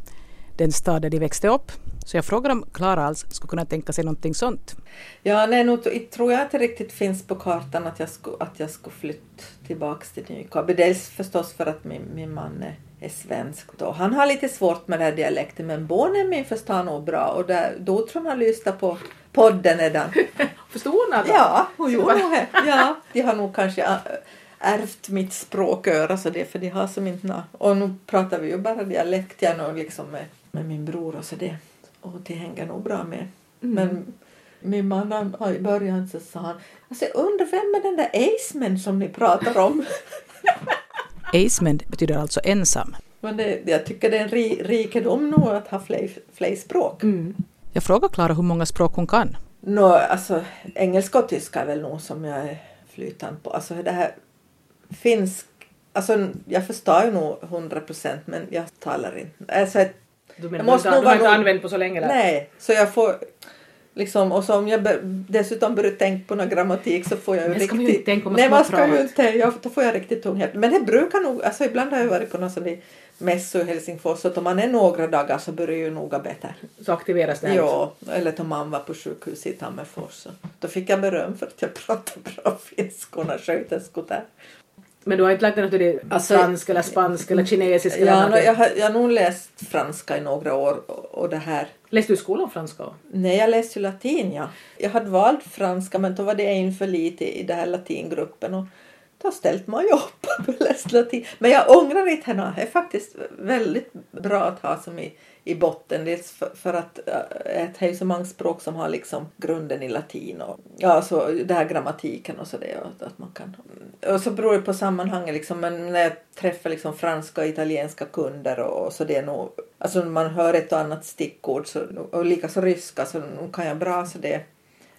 den stad där de växte upp. Så jag frågar om Klara alls skulle kunna tänka sig någonting sånt. Ja, nej, t- tror jag att det riktigt finns på kartan att jag skulle, att jag skulle flytta tillbaks till Nykarleby. Dels förstås för att min, min man är, är svensk då. Han har lite svårt med den här dialekten men barnen min förstår nog bra och där, då tror han lyssnar på podden redan. Förstår hon alltså? Ja, hon gjorde det. Ja, de har nog kanske ä- ärvt mitt språköra så det för de har som inte nå. Och nu pratar vi ju bara dialekt jag nog liksom med, med min bror och så det. Och det hänger nog bra med. Men min man i början så sa han alltså jag undrar vem är den där Aceman som ni pratar om? Aceman betyder alltså ensam. Men det, jag tycker det är en ri, rikedom nog att ha fler, fler språk. Jag frågar Klara hur många språk hon kan. Nå, alltså engelska och tyska är väl nog som jag är flytande på. Alltså det här finsk, alltså jag förstår ju nog 100 procent men jag talar inte. Alltså, Du menar, Jag du måste nog du har inte använt på så länge? Eller? nej, så jag får liksom, och så om jag dessutom börjar tänka på någon grammatik så får jag ju ska man ju riktigt... tänka på Nej, man ska ju inte, jag, då får jag riktigt tunghet. Men det brukar nog, alltså ibland har jag varit på någon sån där mässor i Helsingfors så om man är några dagar så börjar ju noga bättre. Så aktiveras det. Ja, eller om man var på sjukhus i Tammerfors. Då fick jag beröm för att jag pratade bra finska och sköterskor där. Men du har inte lagt dig till det Alltså- franska eller spanska eller kinesiska? eller Ja, någonting? jag, har, jag har nog läst franska i några år och, och det här. Läste du i skolan franska? Nej, jag läste ju latin, ja. Jag hade valt franska men då var det en för lite i den här latingruppen och då ställde man ju upp och läste latin. Men jag ångrar inte henne. Det är faktiskt väldigt bra att ha som i, i botten. Dels för, för att äh, ett är ju så många språk som har liksom grunden i latin och ja, så det här grammatiken och så det och att man kan. Och så beror det på sammanhanget liksom. Men när jag träffar liksom franska och italienska kunder och, och så det är nog alltså man hör ett och annat stickord så, och likaså ryska så kan jag bra så det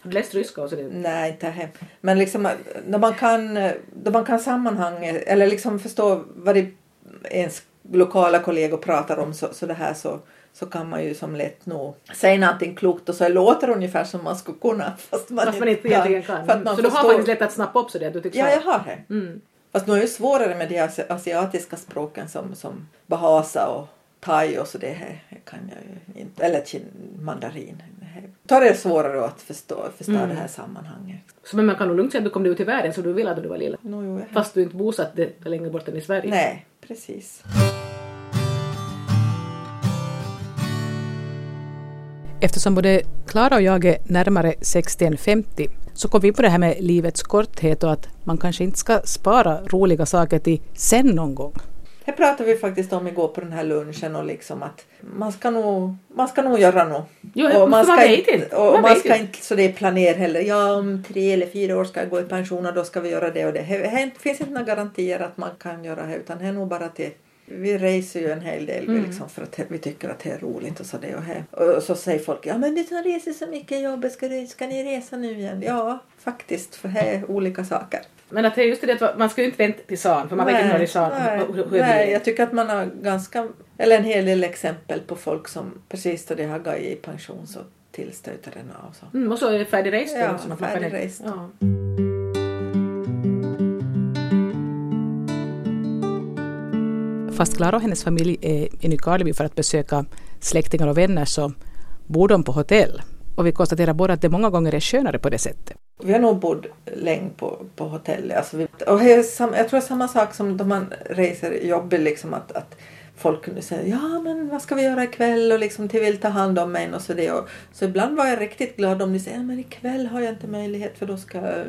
Har du läst ryska? Och så det? Nej, inte hem. Men liksom eh, när man kan, när man kan sammanhanget eller liksom förstå vad det ens lokala kollegor pratar om så, så det här så, så kan man ju som lätt nog säga någonting klokt och så låter det ungefär som man skulle kunna fast man, Fast man inte egentligen kan. Att man så du har faktiskt lätt att snappa upp så det du tycks Ja, jag har det. Mm. Fast nu är det svårare med de asi- asiatiska språken som, som bahasa och thai och så det här kan jag ju inte. Eller mandarin. Då är det svårare att förstå, förstå Mm. det här sammanhanget. Så men man kan nog lugnt säga att du kom ut i världen så du ville att du var lilla. No, jo, Fast du inte bosatt längre bort än i Sverige. Nej, precis. Eftersom både Klara och jag är närmare 60 än 50 så kom vi på det här med livets korthet och att man kanske inte ska spara roliga saker till sen någon gång. Det pratade vi faktiskt om igår på den här lunchen och liksom att man ska nog, man ska nog göra nog. Jo, och man ska vet inte. Och Man man, ska inte. inte så det är planer heller. Ja, om tre eller fyra år ska jag gå i pension och då ska vi göra det och det. Det det finns inte några garantier att man kan göra det utan det är nog bara till vi reser ju en hel del Mm. liksom, för att vi tycker att det är roligt och så det och här. Och så säger folk ja men du som reser så mycket jobb, ska, du, ska ni resa nu igen? Ja, faktiskt för det är olika saker. Men att det är just det att man ska ju inte vänta till san för man vet inte är san. nej, hur- hur det nej, jag tycker att man har ganska, eller en hel del exempel på folk som precis då de har gått i pension så tillstöter den av. Så. Mm, och så är det färdigrest. Ja, färdigrest. Ja. Fast Klara och hennes familj är i Nykarleby för att besöka släktingar och vänner så bor de på hotell. Och vi konstaterar båda att det många gånger är skönare på det sättet. Vi har nog bott länge på, på hotell. Alltså vi, och det sam, jag tror det är samma sak som då man reser jobbigt liksom att, att folk kunde säga ja men vad ska vi göra ikväll och liksom till vill ta hand om mig. och så det. Och, så ibland var jag riktigt glad om de säger ja men ikväll har jag inte möjlighet för då ska jag...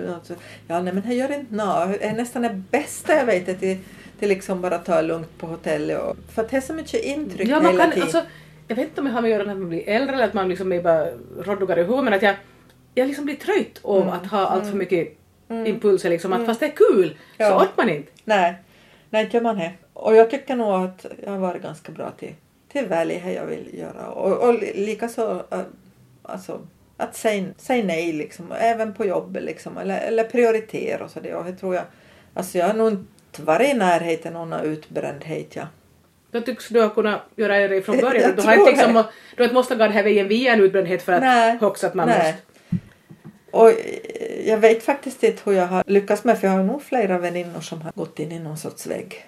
Ja nej men det gör inte nå. Det är nästan det bästa jag vet att till, till liksom bara ta lugnt på hotellet. Och, för att det är så mycket intryck Ja, man hela kan, tiden. alltså, jag vet inte om det har med att göra när man blir äldre eller att man liksom är bara råddigare i huvudet men att jag, jag liksom blir trött av Mm. att ha allt för mycket impulser liksom. Att fast det är kul så Ja. orkar man inte. Nej, nej inte gör man det. Och jag tycker nog att jag har varit ganska bra till, till välja det jag vill göra. Och, och likaså äh, alltså, att säga, säga nej liksom, även på jobbet liksom, eller, eller prioritera och så det. Och det tror jag, alltså jag har nog inte varit i närheten av någon utbrändhet. Ja. Då tycks du ha kunnat göra det från Jag början. Du har inte liksom, du har inte måste gå den här vägen via en utbrändhet för att Nej, högst att man nej. måste. Och eh, jag vet faktiskt inte hur jag har lyckats med för jag har nog flera väninnor som har gått in i någon sorts vägg.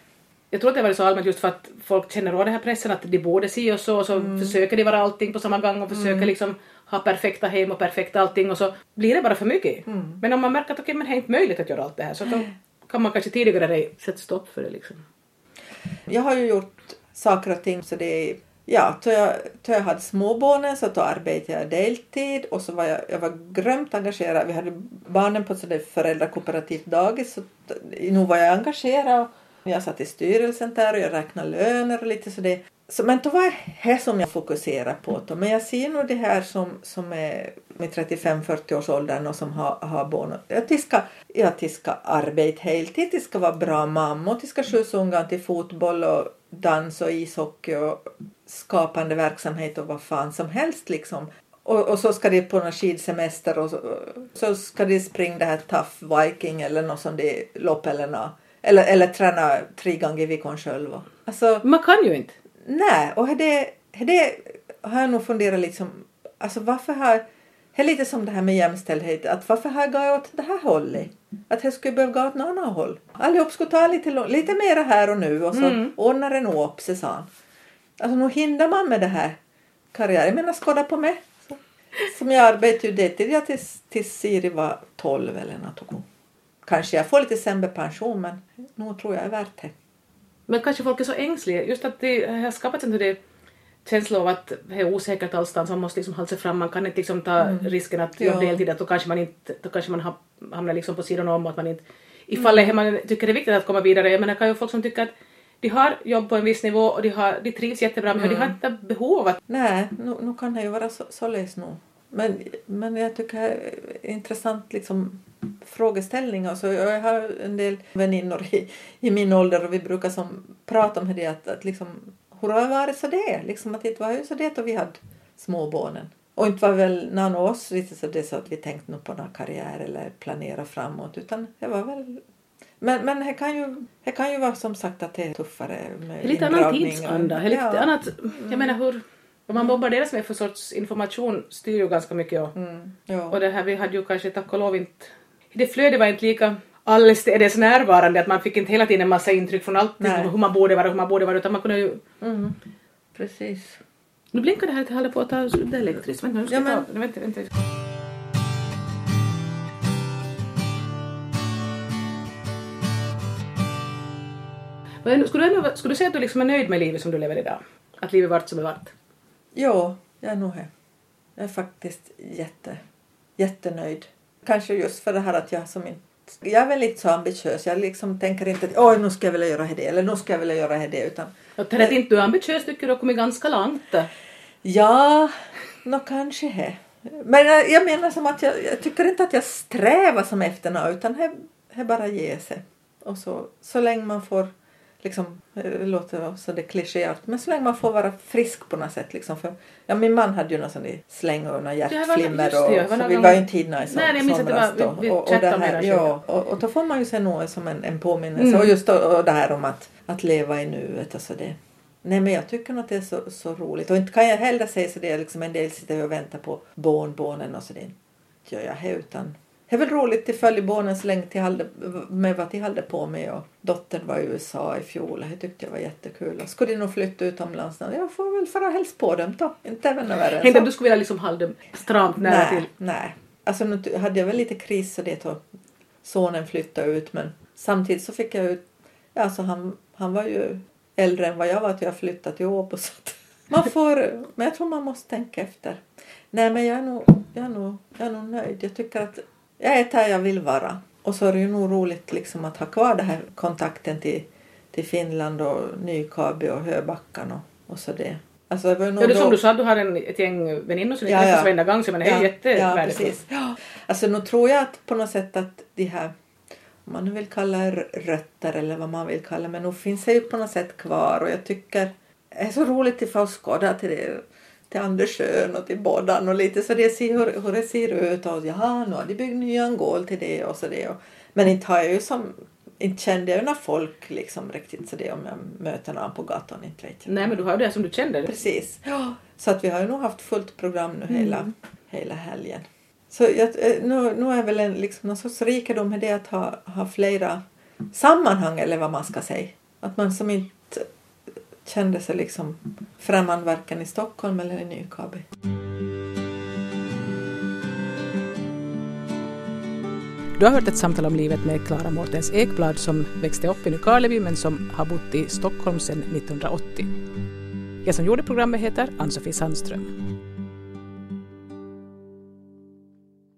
Jag tror att det var så allmänt just för att folk känner av den här pressen att de borde se och så och så Mm. försöker de vara allting på samma gång och försöker liksom ha perfekta hem och perfekta allting och så blir det bara för mycket. Mm. Men om man märker att okej men det är inte möjligt att göra allt det här så då kan man kanske tidigare sätta stopp för det liksom. Jag har ju gjort saker och ting så det är Ja, då jag, då jag hade småbarnen så då arbetade jag deltid och så var jag, jag var grömt engagerad. Vi hade barnen på ett föräldrakooperativt dagis så nog nu var jag engagerad. Jag satt i styrelsen där och jag räknade löner och lite sådär. Så, men det var det som jag fokuserar på. Då. Men jag ser nog det här som, som är med 35-40 års åldern och som har, har barn. Att de ska, ja, de ska arbeta heltid, de ska vara bra mammor, de ska skjutsa ungarna till fotboll och dans och ishockey och skapande verksamhet och vad fan som helst liksom. Och, och så ska de på någon skidsemester och så, så ska de springa det här Tough Viking eller något sånt lopp eller något. Eller, eller träna tre gånger i veckan själva. Alltså, Man kan ju inte. nej, och det, det har jag nog funderat liksom, alltså varför har, Det är lite som det här med jämställdhet. Att varför har jag gått åt det här hållet? Att jag skulle behöva gå åt något annat håll. Allihop skulle ta lite, lite mera här och nu och så Mm. ordnar det nog upp sig, sa han. Alltså nu hindrar man med det här karriären. Jag menar skåda på mig. Så- Som jag arbetade ju deltid ja, tills, tills Siri var 12 eller något. Kanske jag får lite sämre pension men nog tror jag är värt det. Men kanske folk är så ängsliga, just att det har skapats en det känsla av att det är osäkert allstans, man måste liksom hålla sig fram, man kan inte liksom ta risken att jobba Ja. deltid, att då kanske man inte, då kanske man ha- hamnar liksom på sidan om, att man inte, ifall det, man tycker det är viktigt att komma vidare, jag menar kan ju folk som tycker att de har jobb på en viss nivå och de, har, de trivs jättebra men de har inte behov av att Nej, nu, nu kan det ju vara så, således nog. Men, men jag tycker det är intressant liksom frågeställning. Alltså, jag har en del väninnor i, i min ålder och vi brukar som prata om det att, att liksom, hur har det varit så det? Liksom att det var ju så det då vi hade småbarnen. Och inte var väl någon av oss riktigt så det så att vi tänkte på någon karriär eller planera framåt utan det var väl men, men det kan, ju, det kan ju vara som sagt att det är tuffare med lite annan och- tidsanda. Det är lite Ja. annat, jag menar hur, vad man bombarderas med för sorts information styr ju ganska mycket. Och, Mm, ja. och det här, vi hade ju kanske tack och lov inte, det flödet var inte lika allestädes närvarande, att man fick inte hela tiden en massa intryck från allt, hur man borde vara, hur man borde vara, utan man kunde ju... Mm, precis. Nu blinkar det här att jag håller på att ta det elektriskt. Vänta, nu ska Ja, men- ta... Vänta, vänta. Skulle du, ändå- skulle du säga att du liksom är nöjd med livet som du lever idag? Att livet vart som det vart? Ja, jag är nog här. Jag är faktiskt jätte, jättenöjd. Kanske just för det här att jag som inte... Jag är väl inte så ambitiös. Jag liksom tänker inte att oj, nu ska jag vilja göra det eller nu ska jag vilja göra det utan till att inte du är ambitiös tycker du har kommit ganska långt. ja, nå kanske det. Men jag, jag menar som att jag, jag tycker inte att jag strävar som efter något utan det bara ge sig. Och så, så länge man får liksom, det låter så det klichéat, men så länge man får vara frisk på något sätt liksom. För, ja, min man hade ju någon sån släng och var- hjärtflimmer det, och det var så vi var ju inte hinna i som, Nej, jag minns att det var- somras vi- vi. Och, och, det här, ja, och, och då får man ju se något som en, en påminnelse. Mm. Och just då, och det här om att, att leva i nuet. Alltså det. Nej men jag tycker att det är så, så roligt. Och inte kan jag heller säga så det är liksom en del sitter och väntar på barnbarnen och så det gör jag här utan det är väl roligt till så länge till med vad de hade på med och dottern var i USA i fjol det tyckte jag var jättekul och skulle de nog flytta utomlands jag får väl fara och hälsa på dem då inte även värre än så. att du skulle vilja liksom det stramt nära nej, till. nej. Alltså nu hade jag väl lite kris så det då sonen flyttade ut men samtidigt så fick jag ut, alltså han, han var ju äldre än vad jag var att jag flyttade till Åbo så att man får, men jag tror man måste tänka efter. Nej men jag är nog, jag är nog, jag är nog nöjd. Jag tycker att jag är där jag vill vara. Och så är det ju nog roligt liksom att ha kvar den här kontakten till, till Finland och Nykabi och Höbackan och, och så det. Alltså det var ju nog Ja, det är då- som du sa, du har en, ett gäng väninnor som ni Ja, träffas ja. varenda gång, så menar, det är ja, jättevärdefullt. precis. Ja. Alltså nu tror jag att på något sätt att de här, om man nu vill kalla det rötter eller vad man vill kalla men nog finns det ju på något sätt kvar och jag tycker det är så roligt att få skåda till det till Andersjön och till Boddan och lite så det ser hur, hur det ser ut och jaha nu har de byggt nya Angol till det och så det och, men inte har jag ju som inte kände jag några folk liksom riktigt så det om jag möter någon på gatan inte vet jag. Nej, men du har ju det som du kände. Precis. Ja. Så att vi har ju nog haft fullt program nu hela, hela helgen. Så jag, eh, nu, nu är väl en liksom någon sorts rikedom med det att ha, ha flera sammanhang eller vad man ska säga. Att man som inte kände sig liksom främmande varken i Stockholm eller i Nykabi. Du har hört ett samtal om livet med Klara Mårtens Ekblad som växte upp i Nykarleby men som har bott i Stockholm sedan 1980. Jag som gjorde programmet heter Ann-Sofie Sandström.